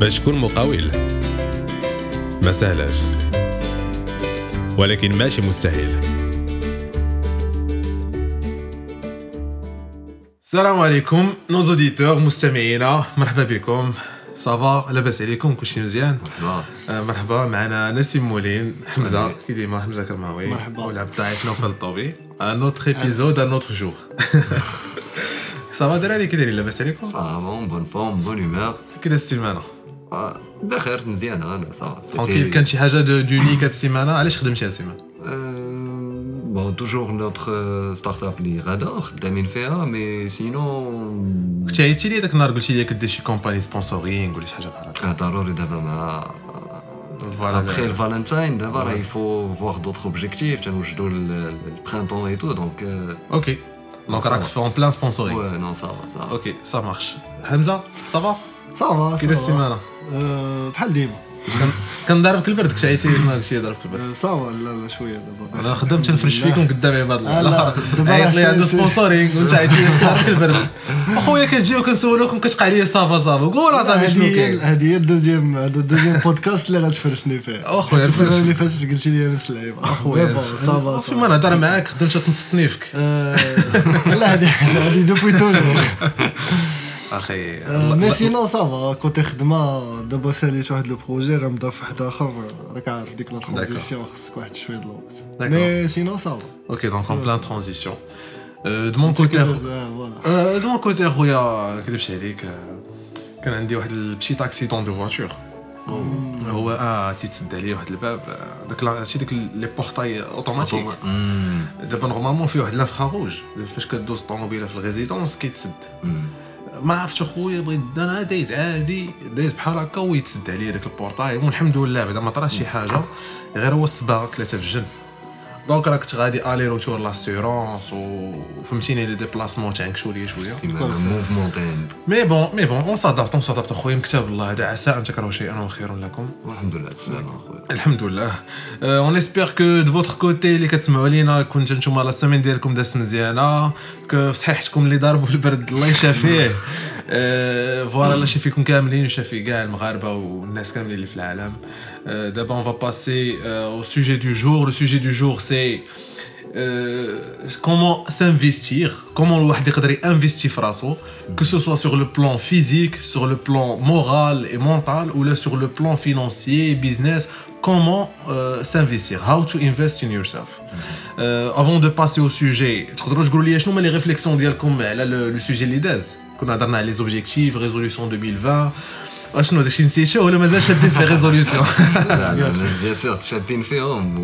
باش تكون مقاول. ما سهلاش ولكن ماشي مستحيل. السلام عليكم نوز اوديتور مستمعينا مرحبا بكم. صافا لاباس عليكم؟ كلشي مزيان؟ مرحبا. آه، مرحبا. معنا نسيم مولين حمزة. كي ديما حمزة كرماوي. مرحبا. والعبد عيط نوفل الطوبي ان اوتر ايبيزود ان اوتر جور صافا دراري كي دايرين؟ لاباس عليكم؟ صافا بون فورم بون هيمور كي داز السيمانه بخير مزيان انا صافا ترونكيل كان شي حاجه دو دونيك هاد السيمانه علاش خدمتي هاد السيمانه بون توجور نوتر ستارت اب اللي غادا خدامين فيها مي سينون كنت عيطتي لي داك النهار قلتي لي كدير شي كومباني سبونسورينغ ولا شي حاجه بحال هكا ضروري دابا مع فوالا ابخي الفالنتاين دابا راه Ouais. يفو فواغ دوطخ اوبجيكتيف تنوجدوا البرانتون اي تو دونك اوكي دونك راك في اون بلان سبونسورينغ وي نو صافا صافا اوكي سا مارش حمزه صافا صافا كي داز السيمانه أه، بحال ديما. كان ضاربك البرد كنت عيطتي لي ما قلتي لي ضربك البرد أه، صافا لا لا شوية دابا. أنا خدمت تنفرش فيكم قدام عباد الله عيط لي عنده سبونسورينغ وانت عيطتي لي ضربك البرد أخويا كتجيو كنسولوكم كتقع لي صافا صافا. قول أصاحبي شنو كاين. هذه هي الدوزيام هذا الدوزيام بودكاست اللي غتفرشني فيه. أخويا، السنة. اللي فاتت قلتي لي نفس اللعيبة. أخويا صافا في ما نهضر معاك خدمت تنصتني فيك أه، لا هذه حاجة هذه دوبوي توجور أخي مي سينو صافا كوتي خدمة دابا ساليت واحد لو بروجي غنبدا في واحد آخر راك عارف ديك لا ترانزيسيون خصك واحد شوية د الوقت. مي سينو صافا أوكي دونك اون بلان ترانزيسيون دو مون كوتي دو مون كوتي اخويا كذبش عليك كان عندي واحد البشيت اكسيدون دو فواتور هو آه تيتسد عليه واحد الباب داك شي داك لي بورتاي اوتوماتيك دابا نورمالمون فيه واحد لانفرا روج فاش كدوز الطوموبيله في الريزيدونس كيتسد ما عرفتش اخويا بغيت أنا دايز عادي دايز بحال هكا ويتسد عليا داك البورتاي والحمد لله بعدا ما طراش شي حاجة غير هو الصباغه كلاتها في الجنب دونك راه كنت غادي الي روتور لاسيورونس وفهمتيني لي ديبلاسمون تعنكشوا ليا شوية سيمانه موفمونتين مي بون مي بون اون سادابت اون سادابت اخويا من كتاب الله. هذا عسى أن تكرهوا شيئا وخير لكم. والحمد لله السلامه أخويا. الحمد لله اون اسبيغ كو دو فوتر كوتي اللي كتسمعوا لينا كنت نتوما لا سيمين ديالكم دازت مزيانة كو صحيحتكم اللي ضربوا البرد الله يشافيه. فوالا الله يشافيكم كاملين ويشافي كاع المغاربه والناس كاملين اللي في العالم آه، دابا اون فا باسي au sujet du jour le sujet du jour c'est euh, comment s'investir comment الواحد يقدر ينفيستي في راسو que ce soit sur le plan physique sur le plan moral et mental ou là sur le plan financier business comment euh, s'investir how to invest in yourself euh, avant de passer au sujet تقدروا تقولوا لي شنو هما لي ريفليكسيون ديالكم على لو سوجي اللي داز كنا هضرنا على لي زوبجيكتيف ريزوليوشن 2020 اشنو داكشي نسيتو ولا مازال شادين في ريزوليوشن لا لا بيان سور شادين فيهم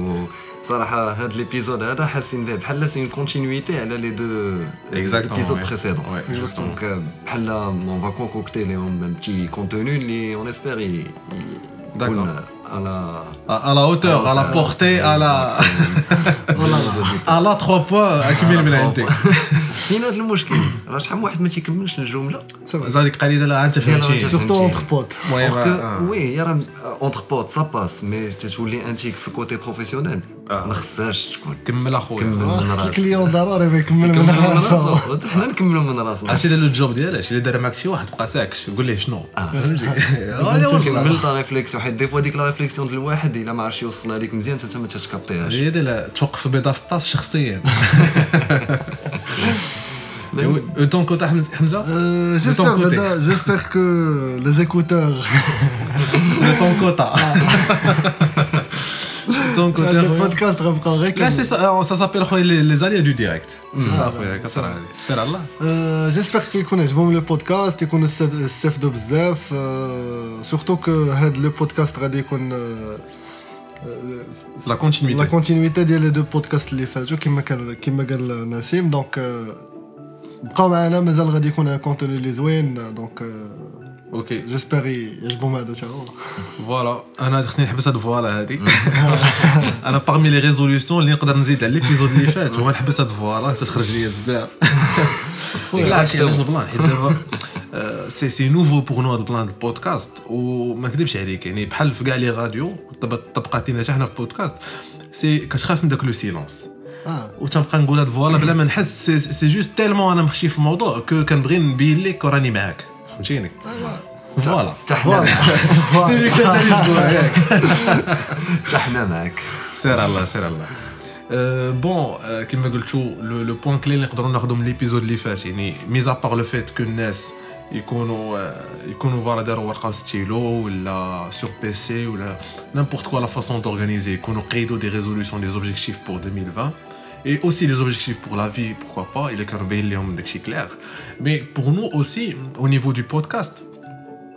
وصراحه هاد ليبيزود هذا حاسين به بحال سي اون كونتينيتي على لي دو Exactement, ليبيزود ouais. بريسيدون Ouais, justement. دونك بحال اون فا كونكوكتي لهم ان بتي كونتوني اللي اون اسبير يكون على à la hauteur à la portée à la à la 3 points اكمل من عندك فين هذا المشكل راه شحال من واحد ما تيكملش الجمله زادك قليل لا انت فهمتي سورتو اونتر بوت المهم. وي يا راه اونتر بوت سا باس مي تتولي انتيك في الكوتي بروفيسيونيل. ما خصهاش تكون كمل اخويا كمل. من راسك. الكليون ضروري ما يكمل كمل من راسو حنا نكملوا من راسنا عرفتي دار الجوب ديالها شي اللي دار معك شي واحد بقى ساكت قول ليه شنو. فهمتي كمل تا ريفليكسيون حيت دي فوا ديك لا ريفليكسيون ديال الواحد إلا ما عرفش يوصلها ليك مزيان انت ما تتكابتيهاش هي ديال توقف البيضه في الطاس شخصيا. كنت حمزه Euh, J'espère que les écouteurs, de ton quota. ton le quota. podcast غنبقاو غير Là, c'est كنقول. ça, euh, ça s'appelle خويا, les, les aléas du direct. C'est ça, خويا, كثر هذه. سير الله. Euh, J'espère que يكون عجبهم لو بودكاست يكونوا است- استفدوا بزاف سورتو كو هاد لو بودكاست غادي يكون La continuité. لا كونتينيتي ديال لي دو بودكاست اللي فاتوا كما كان كما قال نسيم دونك بقاو معنا مازال غادي يكون ان كونتوني اللي زوين دونك Ok, جيسبر يعجبهم هذا حتى هو فوالا أنا خصني نحبس هاد فوالا هادي أنا باغمي لي ريزوليوشن اللي نقدر نزيد على ليبيزود اللي فات هو نحبس هاد فوالا تخرج ليا بزاف لا هادشي علاش البلان حيت دابا آه، سي سي نوفو بوغ نو هاد البلان البودكاست وما نكذبش عليك يعني بحال في كاع لي راديو طبقاتينا حتى حنا في بودكاست سي كتخاف من داك لو سيلونس آه وتنبقى نقول هاد فوالا بلا ما نحس سي- سي جوست تيلمون أنا مخشي في الموضوع كو كنبغي نبين لك راني معاك فهمتيني فوالا حتى حنا فوالا سي فيك تاني تقول ياك حتى حنا معاك سير الله سير الله بون كما قلتو لو بوان كلي اللي نقدروا ناخذوا من ليبيزود اللي فات يعني ميزا بار لو فيت كو الناس يكونوا آه، يكونوا فوالا داروا ورقه وستيلو ولا سور بي سي ولا نيمبورت كوا لا فاسون دورغانيزي يكونوا قيدوا دي ريزولوسيون دي زوبجيكتيف بور 2020 et aussi les objectifs pour la vie, pourquoi pas, il est كانوا لهم داكشي clair. Mais pour nous aussi, au niveau du podcast,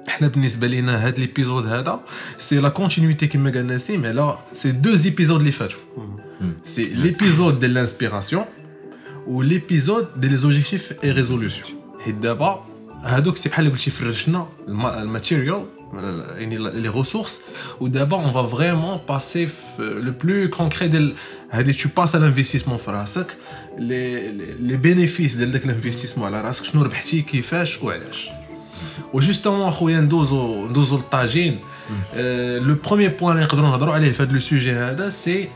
حنا بالنسبه لينا هاد ليبيزود هذا سي لا كونتينيتي كما قال نسيم على سي دو زيبيزود اللي فاتوا سي ليبيزود ديال لانسبيراسيون و ليبيزود ديال لي زوبجيكتيف اي ريزولوسيون حيت دابا هادوك سي بحال اللي قلتي فرشنا الماتيريال يعني لي ريسورس ودابا اون فا فريمون باسي لو بلو كونكري ديال هادي تو باس لانفستيسمون في راسك لي لي بينيفيس ديال داك الانفستيسمون على راسك شنو ربحتي كيفاش وعلاش وجوستومون اخويا ندوزو ندوزو للطاجين لو بروميي بوان اللي نقدروا نهضروا عليه في هذا لو سوجي هذا سي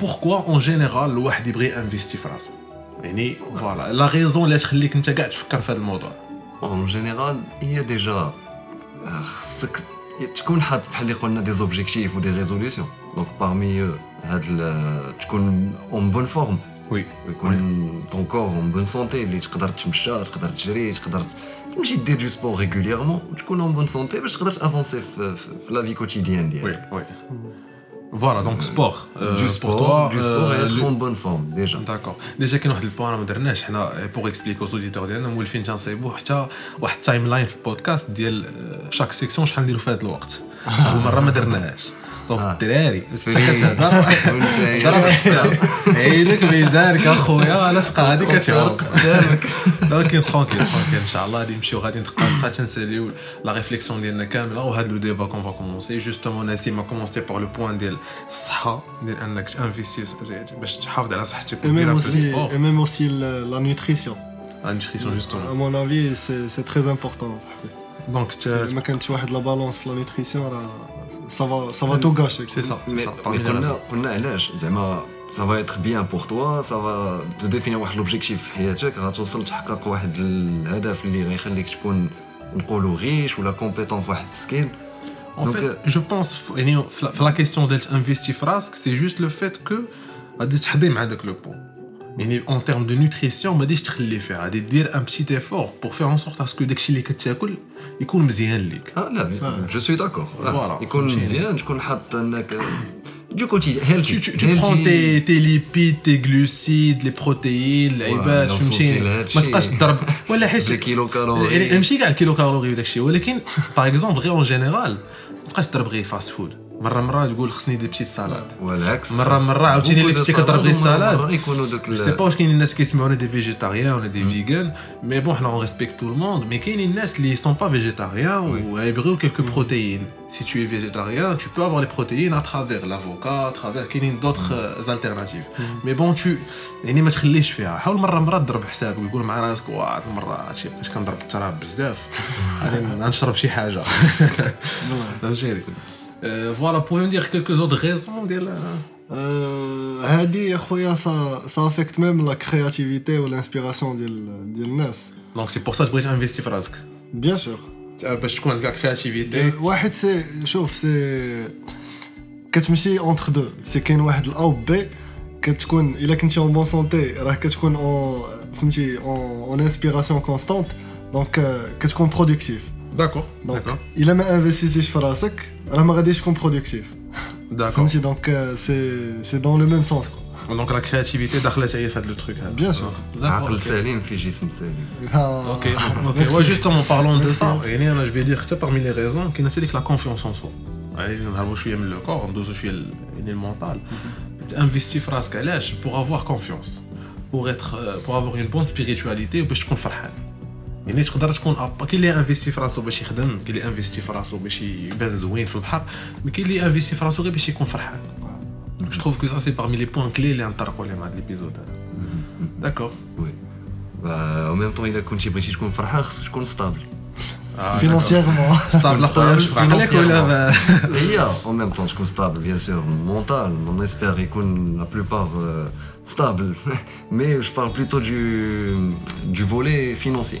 بوركوا اون جينيرال الواحد يبغي انفيستي في راسو يعني فوالا لا ريزون اللي تخليك انت كاع تفكر في هذا الموضوع اون جينيرال هي ديجا خصك تكون حاط بحال اللي قلنا دي زوبجيكتيف ودي ريزوليسيون دونك بارمي هاد ال- تكون اون بون فورم وي ويكون طون كور اون بون سونتي اللي تقدر تمشى تقدر تجري تقدر تمشي دير دو سبور ريغوليرمون وتكون اون بون سونتي باش تقدر تافونسي في, في, في لا في كوتيديان وي Voilà, donc sport. Euh, euh, du sport, euh, être en bonne forme déjà. D'accord. Déjà, a le point, pour expliquer aux auditeurs, nous avons fait une timeline podcast, chaque section, je vais faire le temps. نديرو في هذا الوقت هاد المره ما درناهاش دونك آه. الدراري انت فري. كتهضر وانت انت راه تحسب عينك ميزانك اخويا علاش بقى هادي كتعوق ولكن ترونكيل ترونكيل ان شاء الله غادي نمشيو غادي نبقى نبقى تنساليو لا ريفليكسيون ديالنا كامله وهذا لو ديبا كون فا كومونسي جوستومون نسيم كومونسي بار لو بوان ديال الصحه ديال انك تانفيستي باش تحافظ على صحتك Et ودير même ان بو aussi, سبور et même aussi le- la nutrition. لا نوتريسيون À جوستومون mon avis, c'est c'est très important. دونك ما كانتش واحد لا بالونس في لا نوتريسيون راه سافا سافا تو غاشي سي سا مي سي سا مي قلنا قلنا علاش زعما ça va être bien pour toi ça va te définir واحد لوبجيكتيف في حياتك غتوصل تحقق واحد الهدف اللي غيخليك تكون نقولوا غيش ولا كومبيتون في واحد السكيل En Donc, fait, euh, je pense, يعني في la- في la question d'être investi في راسك, c'est juste le fait que غادي تحضي مع داك لو بو. يعني en termes de nutrition ما غاديش تخلي فيها, غادي دير un petit effort pour faire en sorte à ce que داكشي اللي كتاكل يكون مزيان ليك. آه لا آه. جو سوي داكور. يكون فهمتيني. مزيان تكون حاط أنك دو كوتي Tu, هيلثي tu, tu prends tes, tes lipides, tes glucides, les protéines, العيبات, وصلتي فهمتيني؟ لهادشي. ما تبقاش تضرب ولا حيت لي كيلو يعني كالوري ماشي كاع الكيلو كالوري وداك الشيء ولكن باغ اكزومبل غير اون جينيرال ما تبقاش تضرب غير فاست فود مرة مرة تقول خصني دي بتيت سالاد والعكس مرة- مرة عاوتاني اللي كنتي كضرب السالاد. مرة يكونوا دوك سي با واش كاينين الناس كيسمعونا دي فيجيتاريان ولا دي فيغان مي بون حنا اون ريسبكت تو الموند مي كاينين الناس اللي سون با فيجيتاريان ويبغيو كيلكو بروتيين سي تو اي فيجيتاريان تو بو افوار لي بروتيين ا ترافير لافوكا ترافير كاينين دوطخ زالتيرناتيف مي بون تو يعني ما تخليش فيها. حاول مرة مرة تضرب حساب ويقول مع راسك واه المره هادشي كنضرب التراب بزاف؟ غادي نشرب شي حاجة. فهمتيني؟ فوالا بوغ ندير كيلكو زوت غيزون ديال آه، هادي يا خويا سا سا افيكت ميم لا كرياتيفيتي والانسبيراسيون ديال ديال الناس دونك سي بور سا تبغي تانفيستي في راسك بيان سور باش تكون عندك كرياتيفيتي واحد سي شوف سي كتمشي اونتر دو سي كاين واحد الاو بي كتكون الا كنتي اون بون سونتي راه كتكون اون فهمتي اون انسبيراسيون كونستانت دونك كتكون برودكتيف D'accord. D'accord. Il a investi sur Rasek, je suis productif. D'accord. Donc euh, c'est dans le même sens. Donc la créativité d'Akhlataïa fait le truc. Hein. Bien sûr. D'accord. Ok, ah. ok. Ouais, juste en parlant de ça, je vais dire que c'est parmi les raisons qu'il y a la confiance en soi. Je suis le corps, je suis le mental. Mhm. Investir Rasek pour avoir confiance, pour, être, euh, pour avoir une bonne spiritualité, pour être confiant. يعني تقدر تكون ابا كاين اللي انفيستي في راسو باش يخدم كاين اللي انفيستي في راسو باش يبان زوين في البحر مي كاين اللي انفيستي في راسو غير باش يكون فرحان جو تروف كو سا سي parmi les points clés اللي نطرقوا عليهم هذا ليبيزود هذا داكور وي او ميم طون الا كنتي بغيتي تكون فرحان خصك تكون ستابل فينانسييرمون صعب اخويا شوف عقلك ولا هي او ميم طون تكون ستابل بيان سور مونتال اون اسبير يكون لا بلوبار ستابل مي جو بارل بلوتو دو دو فولي فينانسيي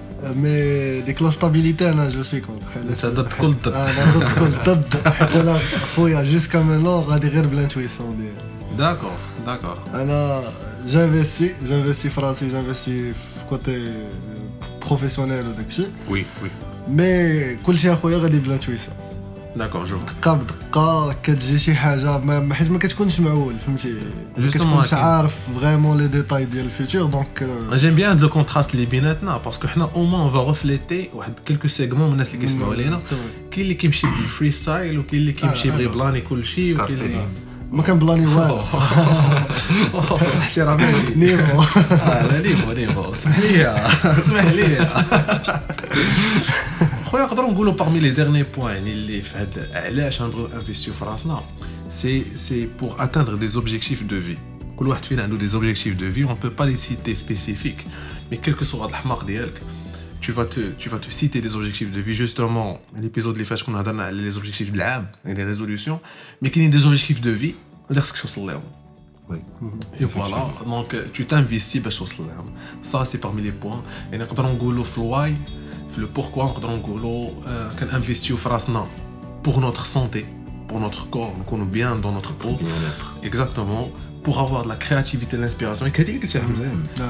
مي ديك لا ستابيليتي انا جو سوي كونتر انت ضد كل ضد انا ضد كل ضد حيت انا خويا جوسكا مينون غادي غير بلانتويسيون ديالي داكور داكور انا جانفيستي جانفيستي في راسي جانفيستي في كوتي بروفيسيونيل وداك الشيء وي وي مي كلشي اخويا غادي بلانتويسيون داكور جو دقه بدقه كتجي شي حاجة ما حيت ما كتكونش معول فهمتي؟ ما كتكونش. عارف فريمون لي ديتاي ديال الفيوتور دونك J'aime bien le contraste اللي بيناتنا باسكو حنا أو موان فا ريفليتي واحد كيلكو سيغمون من الناس اللي كيسمعوا لينا. كاين اللي كيمشي بالفري ستايل وكاين اللي كيمشي آه، بغي آه. بلاني كل شيء وكاين اللي. ما كان بلاني والو احترام ماشي نيفو. آه لا نيفو نيفو. اسمح لي اسمح لي خويا نقدروا نقولوا parmi les derniers points يعني اللي في هاد علاش نبغيو انفيستيو في راسنا سي سي pour atteindre des objectifs de vie كل واحد فينا عنده des objectifs de vie on peut pas les citer spécifiques mais quel que soit الحماق ديالك tu vas te tu vas te citer des objectifs de vie justement l'épisode اللي فات كنا هضرنا على les objectifs de العام les résolutions mais كاينين des objectifs de vie اللي خصك توصل لهم وي Et voilà, donc euh, tu t'investis باش توصل لهم. Ça c'est parmi les points. يعني نقدروا نقولوا في الواي في لو بوركوا نقدروا نقولوا آه، كنانفيستيو في راسنا pour notre santé, pour notre corps, نكونوا bien dans notre peau. بيان اتر Exactement. Pour avoir de la créativité, de l'inspiration. Et qu'est-ce que tu as dit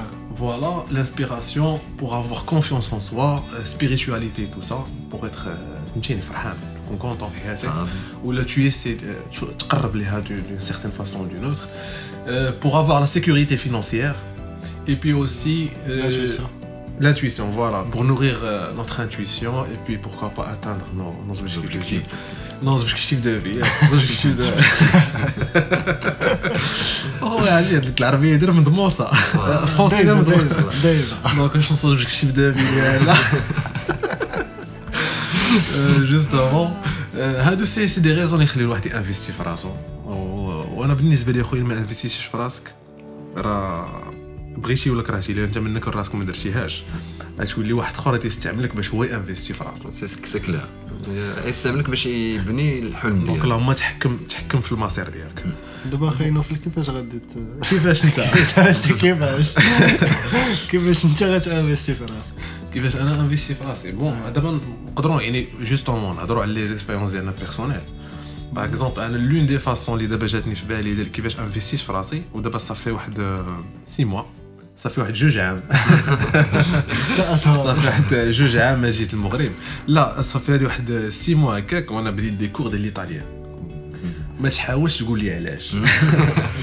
Voilà, l'inspiration pour avoir confiance en soi, euh, spiritualité, tout ça, pour être euh, فهمتيني فرحان تكون content في حياتك. ou là tu essaies de tu- تقرب لها d'une d'une certaine façon ou d'une autre euh, pour avoir la sécurité financière et puis aussi euh, L'intuition. l'intuition voilà pour nourrir euh, notre intuition et puis pourquoi pas atteindre nos, nos objectifs de vie nos objectifs de vie nos objectifs de oh عادي هاد العربيه يدير من ضموسه فرونسي دايزا من دايزا ضموسه دايزا دونك واش نوصل objectif de vie ديالنا جوستومون هادو سي سي دي ريزون يخلي الواحد ينفيستي في راسو و- وانا بالنسبه لي خويا ما انفيستيش في راسك راه بغيتي ولا كرهتي لأن انت منك راسك ما درتيهاش. غتولي واحد اخر غادي يستعملك باش هو ينفيستي في راسو سي كلير يستعملك باش يبني الحلم دونك ديالو اللهم تحكم تحكم في المصير ديالك. دابا خلينا في كيفاش غادي كيفاش انت؟ انت كيفاش؟ كيفاش انت غتانفيستي في راسك؟ كيفاش أنا انفيستي في راسي؟ بون دابا نقدروا يعني جوستومون نهضروا على لي زيكسبيريونس ديالنا بيرسونيل باغ اكزومبل أنا لون دي فاسون اللي دابا جاتني في بالي ديال كيفاش انفيستيت في راسي ودابا صافي واحد سي موا صافي واحد جوج عام. صافي واحد جوج عام ما جيت المغرب لا صافي هادي واحد سي موا هكاك وأنا بديت دي كور ديال الايطاليان ما تحاولش تقول لي علاش.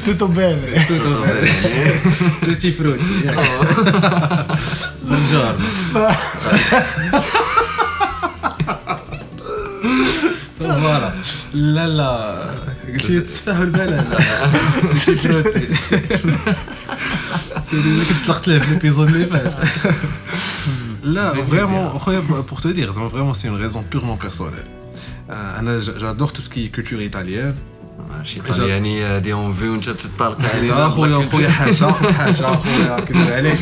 توتو بيني توتي فروتي بونجور فوالا لا لا قلتي تتفاهل بلا لا توتي فروتي طلقت له في ليبيزود اللي فات لا فريمون خويا بور تو دير زعما فريمون سي اون ريزون بيغمون بيرسونيل انا جادور تو سكي كولتور ايطاليان شي طلياني هادي اون في وانت تطالق علينا لا خويا خويا حاشا حاشا خويا كذب عليك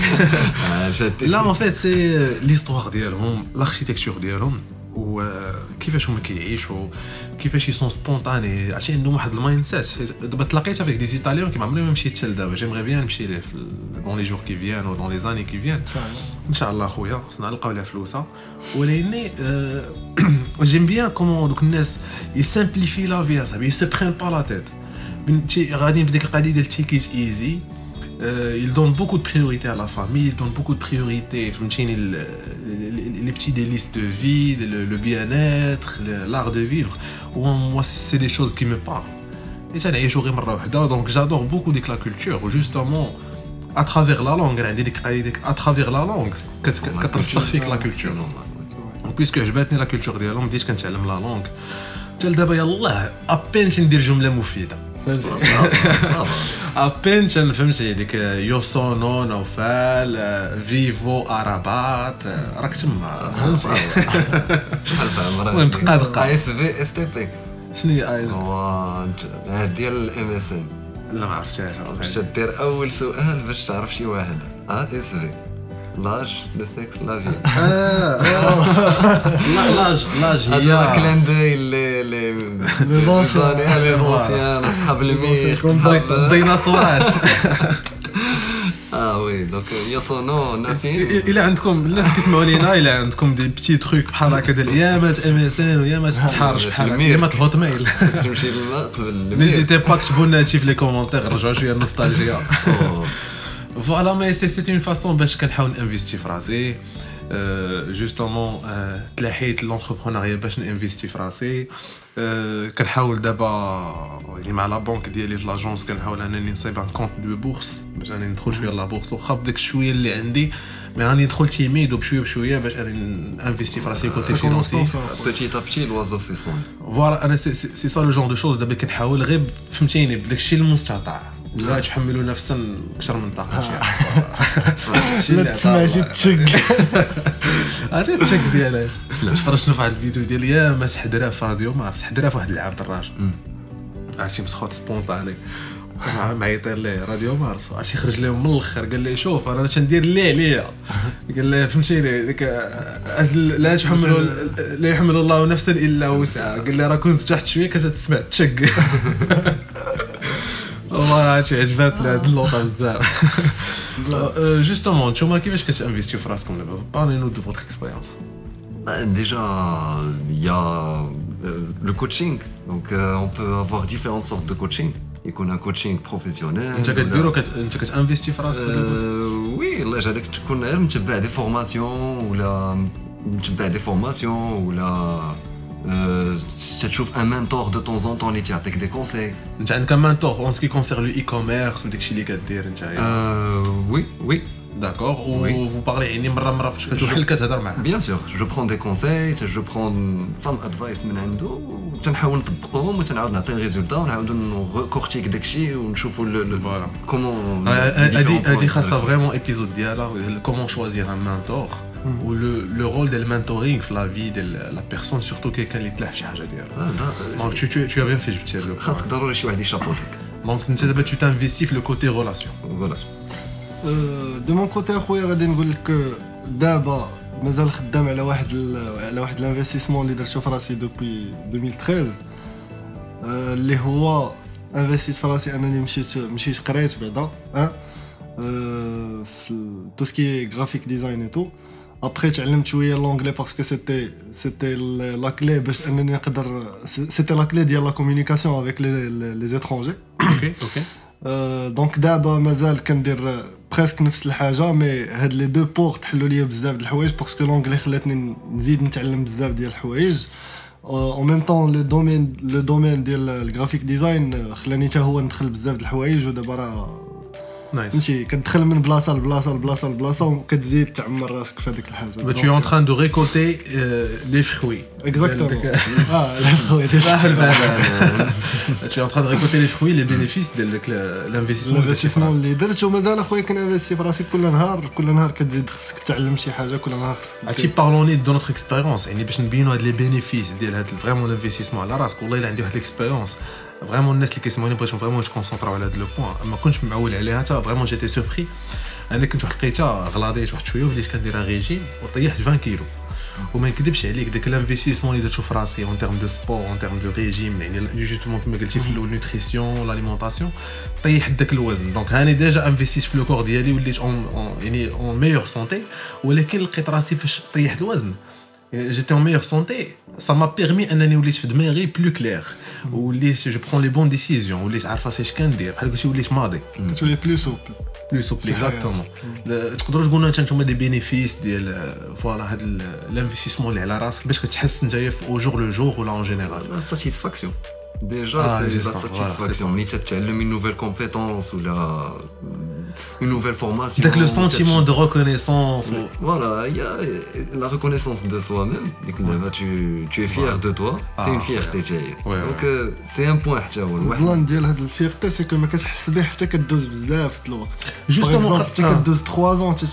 آه، شادي لا ان فيت سي ليستوار ديالهم الاركيتكتور ديالهم وكيفاش هما كيعيشوا كيفاش يسون سبونطاني عرفتي؟ عندهم واحد المايند سيت دابا تلاقيت افيك دي ايطاليان كيما عمري ما مشيت حتى لدابا جيمغي بيان نمشي ليه في دون لي جور كي فيان و دون لي زاني كي فيان إن شاء الله. خويا خصنا نلقاو لها فلوسها. ولكن جيم بيان كومون دوك الناس يسامبليفي لا في صاحبي يسو برين با لا تيت غاديين بديك القضية ديال تيكيت ايزي Euh, il donne beaucoup de priorité à la famille, il donne beaucoup de priorité. Euh, les petits délices de vie, le, bien-être, l'art de vivre. Moi, c'est des choses qui me parlent. Et donc j'adore beaucoup la culture, justement, à travers la langue, hein, à travers la langue, que la culture. Puisque je maintenais la culture de la langue, je la langue. à peine je une فهمتي ابين فهمتي ديك يوسونو نوفال فيفو ارابات راك تما شحال فاهم المهم دقة. اي اس في اس تي بي شنو هي هو انت- هاد ديال الام اس ان لا ما عرفتهاش باش دير اول سؤال باش تعرف شي واحد ا اس في لاج لو سكس لا في. لا- لاج لاج هي كلان داي لي لي. لي زونسيان اصحاب الميخ الديناصورات آه وي دونك يصونو ناسين الا عندكم الناس كيسمعوا لينا الا عندكم دي بتي تروك بحال هكا ديال ايامات ام اس ان ويامات تحارش بحال هكا الميرك. ايامات الهوت ميل تمشي للماء قبل. نيزيتي با كتبوا لنا هادشي في لي كومونتير رجعوا شوية النوستالجيا. فوالا مي سي سيت اون فاسون باش كنحاول انفيستي في راسي. جوستومون تلاحيت لونتربرونيا باش نانفيستي في راسي. آه، كنحاول دابا يعني مع لا بونك ديالي في لاجونس كنحاول أنني نصيب ان كونت دو بورس باش أنني ندخل شوية لا بورس واخا بداك الشويه اللي عندي مي راني ندخل تيميد وبشويه بشوية باش أنني انفيستي في راسي كوتي فينونسي بوتيت ا بتي لوازو في فوالا أنا سي سي سي سا لو جون دو شوز دابا كنحاول غير فهمتيني بداك الشيء المستطاع. لا تحملوا نفسا أكثر من طاقتها لا تسمع شي تشك. عرفتي التشيك ديالاش تفرجنا في واحد الفيديو ديال يا ماس حدرا في راديو ما عرفت حدرا في واحد اللعاب الراجل. عرفتي مسخوط سبونطاني. مع- معيطين ليه راديو مارس عرفتي خرج لهم من الآخر قال لي شوف أنا تندير اللي عليا قال لي فهمتيني ديك هاد ال- لا تحملوا لا يحمل الله نفسا إلا وسعها. قال لي راه كنت تحت شوية كتسمع تشك. والله هادشي عجباتني هاد اللوطه بزاف جوستومون نتوما كيفاش كتانفيستيو في راسكم دابا بارلي نو دو فوتر اكسبيريونس Déjà, il y a euh, le coaching. Donc, euh, on peut avoir différentes sortes de coaching. Il y a un coaching professionnel. انت ولا- كديرو كت... انت كتانفيستي في راسك Euh, oui, الله يجعلك تكون غير متبع دي فورماسيون ولا متبع دي فورماسيون ولا آه، تشوف ان منتور دو طون زون طون اللي تعطيك دي كونساي انت عندك مانتور اون سكي كونسير لو اي كوميرس وداكشي اللي كدير انت وي وي داكور Oui. و فو بارلي يعني مره مره فاش كتروح بحال كتهضر معاه بيان سور جو برون دي كونساي جو برون سام ادفايس من عنده وتنحاول نطبقهم وتنعاود نعطي ريزولتا ونعاودو نكورتيك داكشي ونشوفوا Voilà. كومون هادي هادي خاصها فريمون ايبيزود ديالها كومون شوازير ان مانتور و لو رول ديال المانتورينغ في لا في ديال لا بيرسون سورتو كيكان اللي تلاح في شي حاجه ديالها دونك tu tu tu as bien fait جبتي هاد لو خاصك ضروري شي واحد يشابوتك دونك انت دابا tu t'investis في لو كوتي ريلاسيون فوالا دو مون كوتي اخويا غادي نقول لك دابا مازال خدام على واحد ال- على واحد الانفستيسمون اللي درتو في راسي دوبوي 2013 آه، اللي هو انفستيت في راسي انني مشيت مشيت قريت بعدا ها آه، في تو سكي غرافيك ديزاين اي تو ابخي تعلمت شويه لونجلي باسكو سيتي سيتي لا كلي باش انني نقدر سيتي لا كلي ديال لا كومونيكاسيون افيك لي لي زيترونجي اوكي اوكي آه، دونك دابا مازال كندير بريسك نفس الحاجه مي هاد لي دو بور تحلوا ليا بزاف د الحوايج باسكو لونجلي خلاتني نزيد نتعلم بزاف ديال الحوايج اون ميم طون لو دومين لو دومين ديال الجرافيك ديزاين خلاني حتى هو ندخل بزاف د الحوايج ودابا راه نايس فهمتي؟ كتدخل من بلاصة لبلاصة لبلاصة لبلاصة وكتزيد تعمر راسك في هذيك الحاجة en train de récolter euh, les fruits. اكزاكتومون آه صراحة البال. Tu es en train de récolter les fruits, les bénéfices ديال داك الانفستيسمون راسك. اللي درت. ومازال أخويا كنفيستي في راسي كل نهار كل نهار كتزيد خصك تعلم شي حاجة كل نهار خصك عرفتي بارلوني دو نوتر اكسبيريونس يعني باش نبينوا هاد لي بينيفيس ديال هاد فريمون الانفستيسمون على راسك. والله إلا عندي واحد الاكسبيريونس فريمون الناس اللي كيسمعوني بغيتهم فريمون يتكونسونطراو على هاد لو بوان ما كنتش معول عليها حتى فريمون جيتي سوربري أنا كنت واحد لقيتها غلاضيت واحد شوية وبديت كندير ريجيم وطيحت 20 كيلو وما نكذبش عليك داك الانفستيسمون اللي درتو في راسي اون تيرم دو سبور اون تيرم دو ريجيم يعني جوستومون كما قلتي في النوتريسيون لاليمونطاسيون طيحت داك الوزن دونك هاني ديجا انفستيت في لو كور ديالي وليت اون يعني اون ميور سونتي ولكن لقيت راسي فاش طيحت الوزن جيتي اون ميور سونتي سا ما بيرمي انني وليت في دماغي بلو كلير وليت جو برون لي بون ديسيزيون وليت عارف راسي اش كندير بحال قلتي وليت ماضي كتولي بلو سوبل بلو سوبل في الحياة. اكزاكتومون تقدروا تقولوا انت نتوما دي بينيفيس ديال فوالا هاد الانفستيسمون اللي على راسك باش كتحس نتايا في او جور لو جور ولا اون جينيرال ساتيسفاكسيون Déjà, ah, c'est la satisfaction. Voilà, bon. une nouvelle compétence ou une nouvelle formation. Donc le sentiment de reconnaissance. Voilà, il y a la reconnaissance de soi-même. Tu, tu, es fier de toi. Ah, c'est une fierté. Donc euh, c'est un point. La c'est que tu as tu ans, tu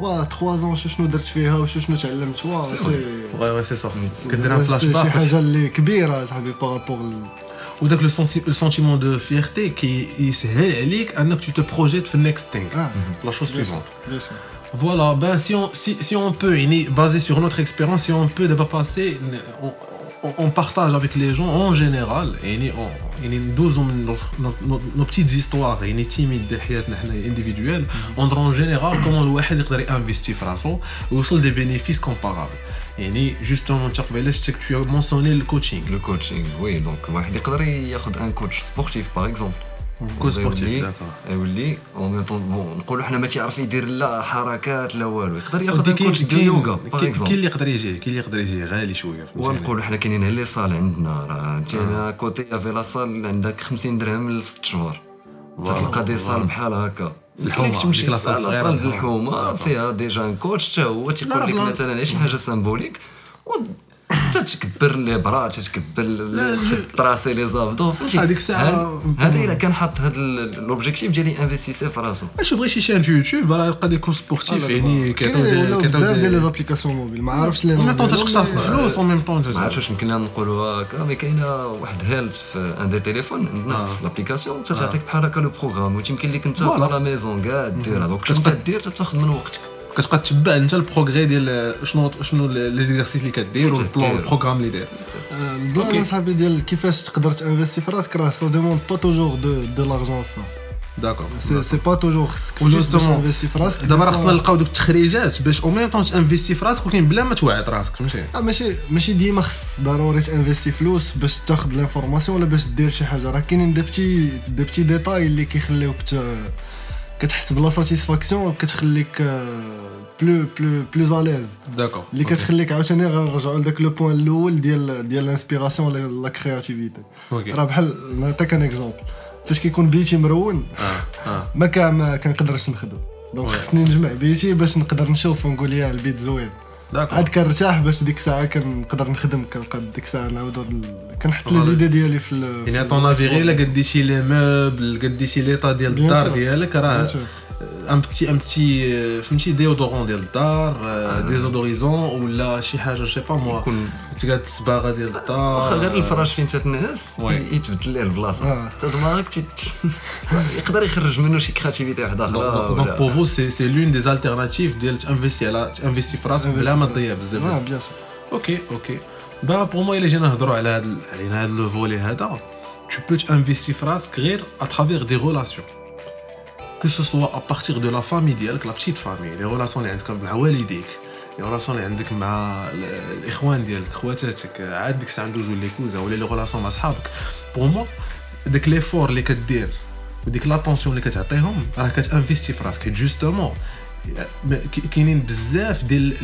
واه 3 زون شو شنو درت فيها وشو شنو تعلمت واه سي سي Ouais, ouais, c'est ça. سي كدير ان فلاش شي باك حاجه اللي كبيره صاحبي بارابور وداك لو سونسي- le sentiment de fierté كي يسهل عليك انك tu te projettes في النكست thing اه la chose suivante بيان سور Voilà, ben si on, si, si on peut, يعني, basé sur notre expérience, si on peut d'abord passer, on, on, on partage avec les gens en général, يعني, on, يعني, ندوزو من nos, nos, nos, nos petites histoires, يعني, timides ديال حياتنا حنا individuelles, on en général comment الواحد يقدر ينفيستي في راسو ويوصل des bénéfices comparables. يعني, justement, انت قبيله شتك tu as mentionné le coaching, Le coaching, oui. Donc واحد يقدر ياخذ un coach sportif par exemple. يقدر sportif, يولي- d'accord. يولي اون ميم طون بون نقولوا حنا ما تيعرف يدير لا حركات لا والو يقدر ياخذ de yoga par كاين. اللي يقدر يجي كاين اللي يقدر يجي غالي شوية؟ ونقولوا حنا كاينين لي صال عندنا راه أنت أنا كوتي افي لا صال عندك 50 درهم لست شهور تتلقى دي صال بحال هكا الحومة، كليك تمشي ديال الحومة فيها ديجا ان كوتش حتى هو تيقول لك. مثلا شي حاجة سامبوليك تتكبر لي برا تتكبر تراسي لي زابدو فهمتي؟ هذيك هاد- هذا إلا كان حاط هذا لوبجيكتيف ديالي انفستيسي في راسو. شوف غير شي شان في يوتيوب راه يلقى دي كورس سبورتيف يعني كيعطيو بزاف ديال لي زابليكاسيون موبيل ما عارفش لي ميم طون مي- الفلوس اون ميم طون ما عرفتش واش يمكن لنا نقولوا هكا مي كاينة واحد هيلث في ان دي تيليفون عندنا آه. في لابليكاسيون تتعطيك بحال هكا لو بروغرام ويمكن لك انت. لا ميزون قاعد ديرها دونك انت دير تتاخذ من وقتك. كتبقى تتبع انت البروغري ديال شنو شنو لي زيكزارسيس اللي كدير والبلان. البروغرام اللي داير آه، البلان أوكي. اصاحبي ديال كيفاش تقدر تانفيستي في راسك راه سا دوموند با توجور دو دو لارجون سا داكور سي سي با توجور خصك justement، تانفيستي في راسك دابا راه خصنا نلقاو دوك التخريجات باش أو ميم طون تانفيستي في راسك ولكن بلا ما توعد راسك فهمتي؟ آه ماشي ماشي ديما خص ضروري تانفيستي فلوس باش تاخذ لانفورماسيون ولا باش دير شي حاجة. راه كاينين دي بتي دي بتي ديتاي اللي كيخليوك كتحس بلا ساتيسفاكسيون وكتخليك بلو بلو بلو اليز داكور اللي كتخليك عاوتاني غنرجعوا لذاك لو بوين الأول ديال ديال الانسبيراسيون ولا لا كرياتيفيتي راه بحال نعطيك ان اكزومبل فاش كيكون بيتي مرون آه آه ما كنقدرش نخدم. دونك. خصني نجمع بيتي باش نقدر نشوف ونقول يا البيت زوين. عاد كان ارتاح باش ديك الساعة كنقدر نخدم كنقاد ديك الساعة نعاود كنحط لي زيدة ديالي في يعني طون افيغي الا قديتي لي موبل قديتي ليطا ديال الدار ديالك راه sûr. ان بتي ان بتي فهمتي ديودورون ديال الدار ديزودوريزون ولا شي حاجه جو با موا يكون تقاد الصباغه ديال الدار واخا غير الفراش فين تتنعس وي. ي- يتبدل ليه البلاصه آه. حتى دماغك تت- يقدر يخرج منه شي كرياتيفيتي واحده اخرى دونك ولا- بور فو سي سي لون دي زالتيرناتيف ديال تانفيستي على تانفيستي في راسك بلا ما تضيع اه بزاف بيان سور اوكي اوكي با بور موا الا جينا نهضروا على هذا علينا هذا لو فولي هذا tu peux t'investir في راسك غير à travers des relations Que ce soit à partir de la famille ديالك la petite famille les relations اللي عندك مع والديك les relations اللي عندك مع ال- الاخوان ديالك خواتاتك عاد ديك الساعة ندوزو لي كوزا ولا لي ريلاسيون مع صحابك بور موا داك ليفور اللي كدير وديك لاتونسيون اللي كتعطيهم راه كتانفيستي في راسك. جوستومون كاينين بزاف ديال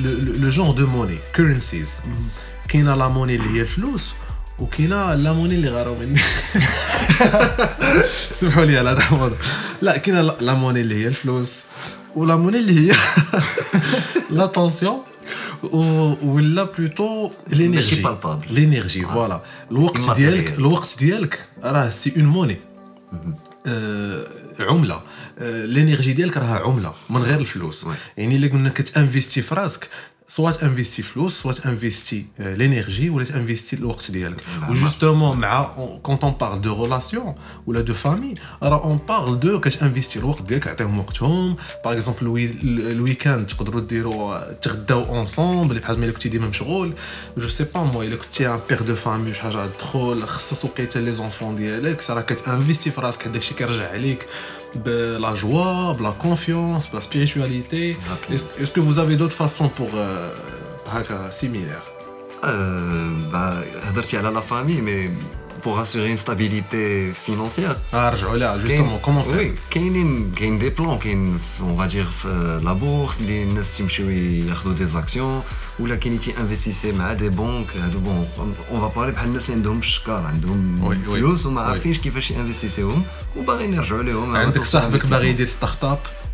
لو جونغ دو موني كورنسيز كاينة لا موني اللي هي الفلوس وكاينه لا موني اللي غاراو مني. سمحوا لي على هذا الموضوع. لا كاينة لا- لا موني اللي هي الفلوس ولا موني اللي هي لاتونسيون ولا بلوتو لينيرجي palpable. لينيرجي فوالا الوقت. ديالك الوقت ديالك راه سي اون موني آه، عملة. آه، الانرجي ديالك راها عملة من غير الفلوس. يعني إلا قلنا كتانفيستي في راسك soit investi flous, soit investi euh, l'énergie, ou investi l'ours ah, Ou bah. justement, ah, quand on parle de relations ou là de famille, on parle de que investi l'ours par exemple le, week-end, tu peux dire ensemble, je sais pas moi, il y a un père de famille, je trop, les enfants, ça investi la joie, la confiance, la spiritualité. Est-ce que vous avez d'autres façons pour euh, similaires? Euh, bah, à la famille, mais pour assurer une stabilité financière. Ah, là, justement, comment faire Oui, il y a des plans, on va dire euh, la bourse, les gens des actions, ou là, qui investissent dans des banques. Euh, bon, on va parler de gens qui ont des chkar, qui ont des flous, qui ont des investissements, ou qui ont des investissements. Ou qui ont des startups.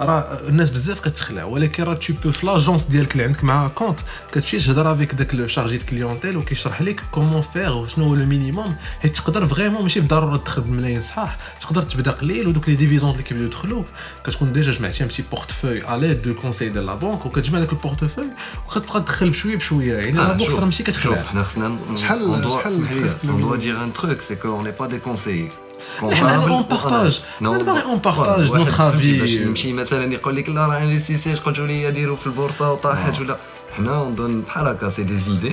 راه الناس بزاف كتخلع ولكن راه تو بو في لاجونس ديالك اللي عندك مع كونت كتمشي تهضر افيك داك لو شارجي كليونتيل وكيشرح لك كومون فير وشنو هو لو مينيموم حيت تقدر فريمون ماشي بالضروره تدخل بملايين صحاح تقدر تبدا قليل ودوك لي ديفيدوند اللي كيبداو يدخلوك. كتكون ديجا جمعتي ان بتي بورتفوي اليد دو كونساي ديال لا بونك وكتجمع داك البورتفوي وكتبقى تدخل بشوية بشوية. يعني لا شوف- راه ماشي شوف كتخلع حنا خصنا شحال- شحال on doit dire un truc c'est qu'on n'est pas des conseillers. حنا اون بارطاج أنا باغي اون بارطاج نوتر باش افي يمشي مثلا يقول لك لا راه انفستيسيش قلتوا لي ديروا في البورصه وطاحت ولا حنا ندون بحال هكا سي دي زيدي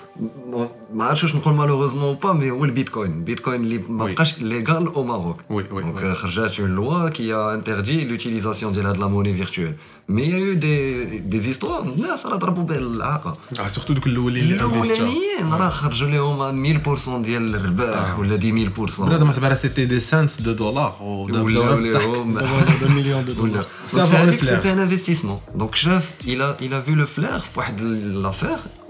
Bon, bah, je ne comprends malheureusement pas, mais oui, le Bitcoin. Bitcoin est bah, légal au Maroc. Oui, oui, Donc, il y a une loi qui a interdit l'utilisation de la monnaie virtuelle. Mais il y a eu des, des histoires, là, ça l'a attrapé Ah, surtout que l'Oulé, je l'ai à 1000% de l'herbe, ou 10 000%. C'était des cents de dollars, ou des millions de dollars. C'était un investissement. Donc, chef, il a, il a vu le flair, l'affaire,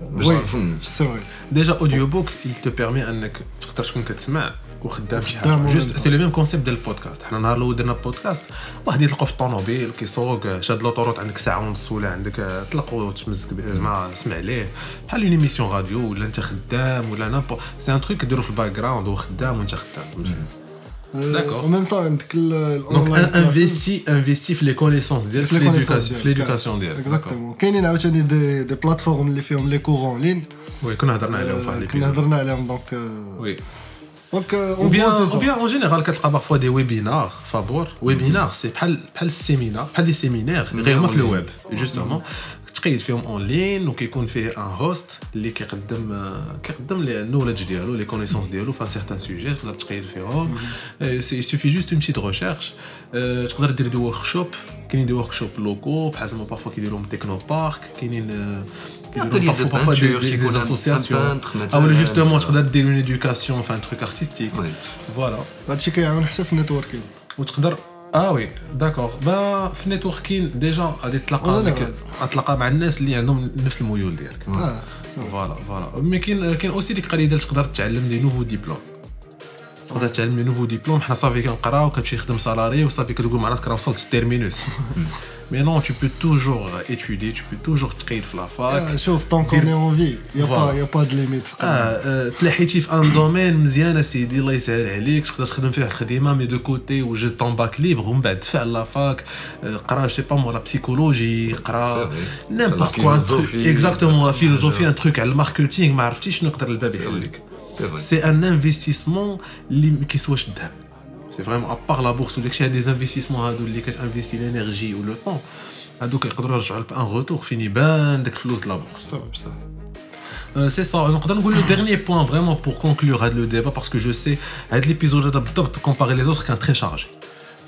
باش. ما. سي فري ديجا اوديو بوك il te permet أنك تقدر تكون كتسمع وخدام شي وخدام حاجة. جوست سي لو ميم كونسيبت ديال البودكاست. حنا نهار الأول درنا بودكاست واحد يطلقوا في الطوموبيل كيسوق شاد لوطوروت عندك ساعة ونص ولا عندك طلق وتمزك مع سمع ليه. بحال اون ايميسيون راديو ولا أنت خدام ولا نابو سي ان تروك كديرو في الباك جراوند وهو خدام وانت خدام Euh, D'accord. En même temps, Donc, euh, investi, investi les connaissances, l'éducation. Exactement. Il y a des plateformes qui font les cours en ligne. Oui, qu'on a parlé. Donc, euh, oui. Donc, ou, bien, ou bien en général, quand on parfois des webinars, favor, webinars, mm. c'est pas le séminaire, pas des séminaires, réellement le web, justement. تقيد فيهم اون لين وكيكون فيه ان هوست اللي كيقدم آه، كيقدم لي النولج ديالو لي كونيسونس ديالو في سيغتان سوجي تقدر تقيد فيهم سي سوفي جوست اون بتيت ريشيرش تقدر دير دي ورك شوب كاينين دي ورك شوب لوكو بحال زعما بارفوا كيديروهم تكنو بارك كاينين آه، كيديروهم Atelier de parfois- parfois des- peinture, des- كيكون des un- associations. un peintre Ah مثلا. ouais, justement, تقدر دير une éducation, enfin un truc artistique. Oui. Voilà. هادشي كيعاون حتى في النيتوركينغ وتقدر آه وي داكور. با في نيتوركين ديجا غادي تلاقى تلاقى مع الناس اللي عندهم نفس الميول ديالك. آه. فوالا فوالا. مي كاين كاين أوسي ديك القضية ديال تقدر تعلم دي نوفو ديبلوم تقدر تعلم لي نوفو ديبلوم حنا صافي كنقراو كتمشي تخدم سالاري وصافي كتقول مع راسك راه وصلت التيرمينوس مي نون tu peux toujours étudier tu peux toujours تقيد في لافاك آه، شوف طون كون اي اون في يا با Voilà. يا با دو ليميت في اه آه، تلاحيتي في ان دومين مزيان سيدي الله يسهل عليك تقدر تخدم فيه واحد الخدمه مي دو كوتي وجد طون باك ليبر ومن بعد دفع لافاك آه، قرا سي با مو لا بسيكولوجي قرا C'est vrai. نيمبورت La كوا philosophie. اكزاكتومون لا فيلوزوفي ان تروك على الماركتينغ ما عرفتيش c'est un investissement qui soit C'est vraiment, à part la bourse, il y a des investissements hein, qui investissent l'énergie ou le temps. Ah, donc, ils peuvent un retour fini bien de la bourse. Euh, c'est ça. Donc, le dernier point vraiment pour conclure le débat parce que je sais, l'épisode, comparé les autres, qu'un très chargé.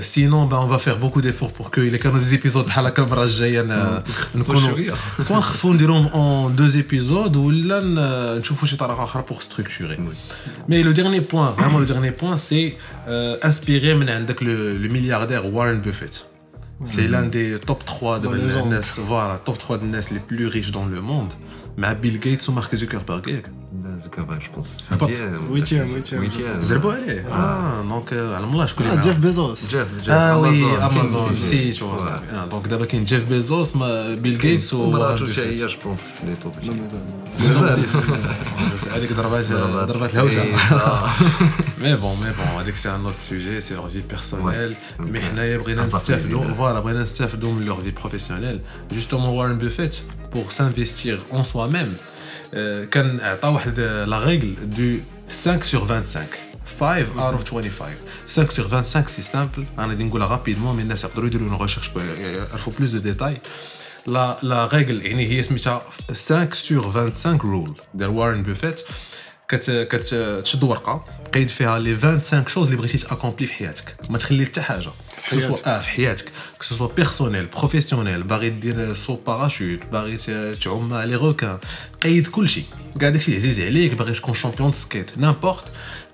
سينون با اون فا فير بوكو ديفور بور كو الا كانوا دي زيبيزود بحال هكا المره الجايه ن- نكونوا شويه سواء نخفوا نديروهم اون دو زيبيزود ولا ن- نشوفوا شي طريقه اخرى بور ستركتوري Mais le dernier point, vraiment le dernier point, c'est euh, inspiré من عندك le, le milliardaire Warren Buffett. C'est l'un des top 3 de Dans les gens. الناس voilà, top 3 des ناس les plus riches dans le monde. مع Bill Gates ومارك زوكربيرغ ياك زوكربيرغ جو بونس N'importe. Huitième, huitième. huitième. زربوا عليه اه دونك على الله شكون Ah, اللي Jeff معاه. Bezos. جيف جيف اه وي Amazon, امازون فين سي نسيت. تو Ouais. دونك دابا كاين جيف بيزوس ما بيل جيتس و ومراتو حتى هي جو بونس في لي توب هذيك ضربات ضربات الهوجه مي بون مي بون هذيك سي ان اوت سوجي سي لور في بيرسونيل مي حنايا بغينا نستافدوا فوالا بغينا نستافدوا من لور في بروفيسيونيل جوستومون وارن بوفيت بور سانفيستير اون سوا ميم كان عطى واحد لا ريغل دو 5 sur 25 5 out of 25 5 sur 25 سي سامبل أنا غادي نقولها رابيدمون مي الناس يقدروا يديروا اون ريشيرش يعرفوا بلوس دو ديتاي لا لا ريغل يعني هي سميتها 5 sur 25 رول ديال وارن بوفيت كت كتشد ورقه قيد فيها لي 25 شوز اللي بغيتي تاكومبلي في حياتك. ما تخلي حتى حاجة. حياتك. آه في حياتك. كو سوا بيرسونيل بروفيسيونيل باغي دير سو باراشوت باغي تعوم مع لي روكان قيد كلشي كاع داكشي اللي عزيز عليك باغي تكون شامبيون دو سكيت نامبورت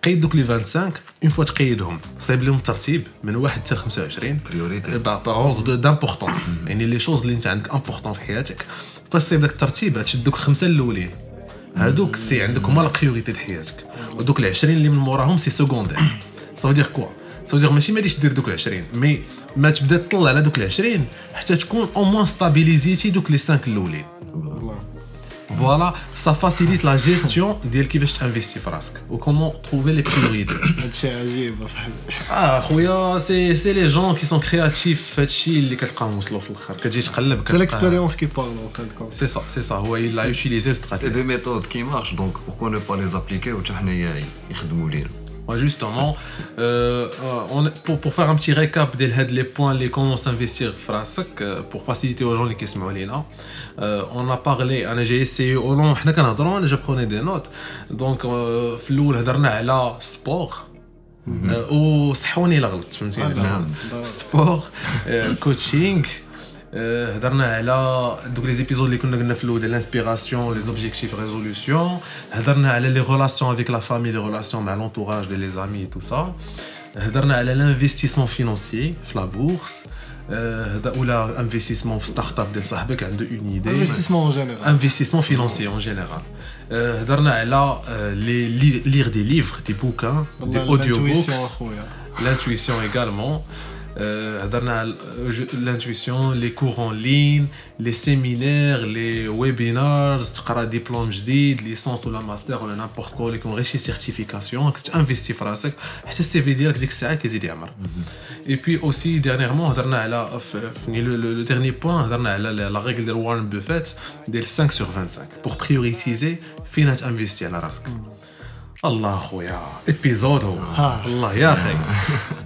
قيد دوك لي 25 اون فوا تقيدهم صايب لهم الترتيب من 1 حتى 25 بريوريتي باغ اوردر دامبورطونس يعني لي شوز اللي انت عندك امبورطون في حياتك. فاش تصيب داك الترتيب تشد دوك الخمسة الأولين. هادوك سي عندك هما لا بريوريتي د حياتك. ودوك ال 20 اللي من موراهم سي سكوندير سا دير كوا سا دير ماشي ما غاديش دير دوك 20 مي ما تبدا تطلع على دوك ال 20 حتى تكون او موان ستابيليزيتي دوك لي 5 الاولين فوالا سا فاسيليت لا جيستيون ديال كيفاش تانفيستي في راسك وكومون تروفي لي بريوريتي هادشي عجيب أصاحبي. اه خويا سي سي لي جون كي سون كرياتيف في هادشي اللي كتلقاهم وصلوا في الاخر كتجي تقلب C'est كتلقى l'expérience qui parle en fin de compte. سي سا سي سا هو il a utilisé سي استراتيجي دي ميثود كي مارش دونك بوركوا نو با لي زابليكي وحتى حنايا يخدموا لينا Ouais, justement, euh, euh, on, pour, pour faire un petit récap de les points, les comment s'investir frasek, euh, pour faciliter aux gens qui sont là, euh, on a parlé, أنا j'ai essayé au long, حنا كنهضروا أنا je prenais des notes, donc euh, في الأول هضرنا على sport, euh, وصحوني إلا غلطت فهمتيني نعم. سبور كوتشينغ هضرنا على دوك لي زيبيزود اللي كنا قلنا في الاول ديال الانسبيراسيون لي زوبجيكتيف ريزولوسيون هضرنا على لي ريلاسيون افيك لا فامي لي ريلاسيون مع لونتوراج ديال لي زامي تو سا هضرنا على لانفستيسمون فينونسيي في لا بورس هذا ولا انفستيسمون في ستارت اب ديال صاحبك عنده اون ايدي Investissement en général. investissement financier en général. Euh, هضرنا على euh, les li- lire des livres, des bouquins, des والله audiobooks, l'intuition أخويا. l'intuition également. Euh, هضرنا على je- l'intuition, les cours en ligne, les séminaires, les webinars, تقرا ديبلوم جديد, licence ولا ماستر ولا n'importe quoi, اللي يكون غير شي سيرتيفيكاسيون, كتانفيستي في راسك حتى السي في ديالك ديك الساعه كيزيد يعمر. Et puis aussi, dernièrement, هضرنا على في- في- le, le, le dernier point, هضرنا على la, la règle de Warren Buffett ديال 5 sur 25 pour prioriser فين تانفيستي على راسك. الله خويا ابيزود هو ها. الله يا أخي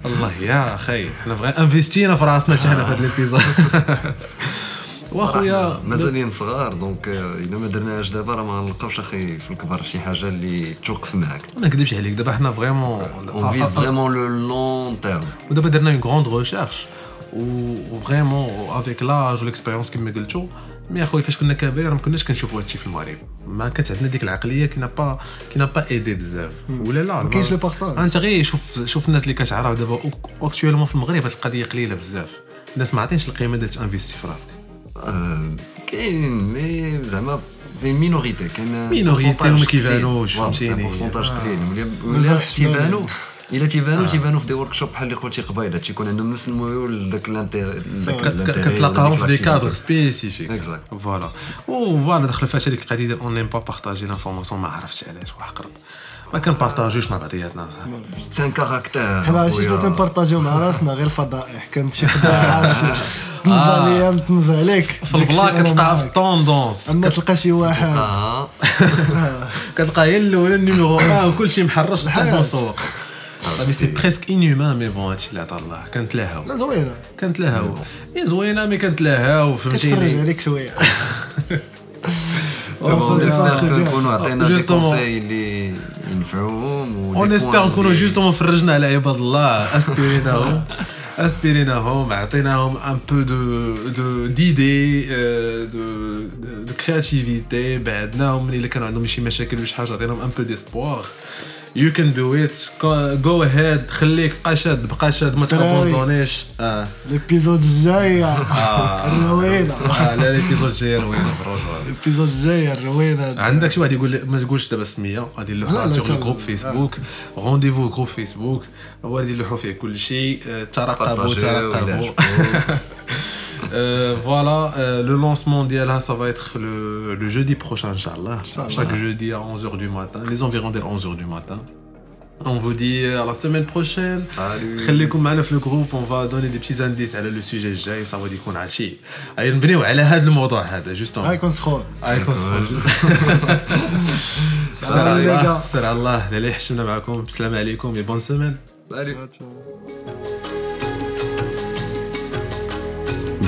الله يا أخي حنا بغينا انفستينا في راسنا حتى حنا في هذا الابيزود واخويا مازالين صغار دونك آه، إلا ما درناهاش دابا راه ما نلقاوش أخي في الكبر شي حاجة اللي توقف معاك. ما نكذبش عليك دابا حنا فريمون اون فيز فريمون لو لون تيرم ودابا درنا اون غروند ريشيرش وفريمون افيك لاج والاكسبيريونس كما قلتو مي اخويا فاش كنا كبار ما كناش كنشوفوا هادشي في المغرب ما كانت عندنا ديك العقلية كي با كي با ايدي بزاف ولا لا ما كاينش لو ما- بارتاج. أنت غير شوف شوف الناس اللي كتعرف دابا اكتويلمون في المغرب هاد القضية قليلة بزاف الناس ما عاطينش القيمة ديال تانفيستي في راسك آه، كاين مي زعما سي مينوريتي كاين مينوريتي وما قليل. كيبانوش، فهمتيني. بورسونتاج آه. قليل ولا ما تيبانوا إلا تيبانوا آه. تيبانوا في دي ورك شوب بحال اللي قلتي قبيلة تيكون عندهم نفس الميول لذاك الانتيري ك- ك- كتلاقاهم في دي كادر سبيسيفيك اكزاكت فوالا وفوالا دخل فيها هذيك القضية ديال اون نيم با بارطاجي لانفورماسيون ما عرفتش علاش وحقرب ما كنبارطاجوش مع بعضياتنا. سي ان كاركتير حنا عرفتي شنو تنبارطاجيو مع راسنا غير الفضائح كانت شي شي تنزل عليا نتنزل عليك. في البلا كتلقى في الطوندونس أما تلقى شي واحد. آه. كتلقى هي الأولى النيميرو 1 وكلشي محرش حتى. مسوق مي سي بريسك انيومان مي بون هادشي اللي عطا الله كنتلاهاو لا زوينه كنتلاهاو هي زوينه مي كنتلاهاو كتفرج فهمتيني عليك شوية. نكونوا عطينا دي. كونساي اللي ينفعوهم اون points نكونوا جوستومون فرجنا على عباد الله اسبيريناهم اسبيريناهم عطيناهم ان بو دو دو ديدي دو دو كرياتيفيتي بعدناهم من الا كانوا عندهم شي مشاكل ولا شي حاجة عطيناهم ان بو ديسبوار يو كان دو ات جو اهيد خليك بقى شاد بقى شاد ما. تابوندونيش آه. ليبيزود الجاي. الروينة. آه لا ليبيزود جاي روينه بروجو ليبيزود الجاي الروينة. عندك شي واحد يقول لي ما تقولش دابا السميه غادي نلوحوها تا- الجروب فيسبوك رونديفو جروب فيسبوك هو غادي نلوحو فيه كل شيء آه، ترقبوا بارطاجيو ولا ترقبوا عجبوك. فوالا لو لونسمون ديالها ça va être le, le jeudi prochain inchallah Inch'Allah. chaque jeudi à 11h du matin les environs des 11h du matin on vous dit à la semaine prochaine Salut. خليكم معنا في الجروب on va donner des petits indices على لو سوجي الجاي ça va يكون عشي غادي نبنيو على هذا الموضوع هذا جوستومون هاي كون سخون عليكم سير Salut على les الله gars. سير على الله اللي حشمنا معكم السلام عليكم يا بون سيمين Salut.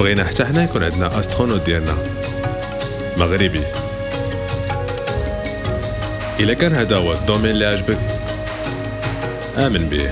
بغينا حتى حنا يكون عندنا استرونوت ديالنا. مغربي. إلا كان هذا هو الدومين اللي عجبك آمن به.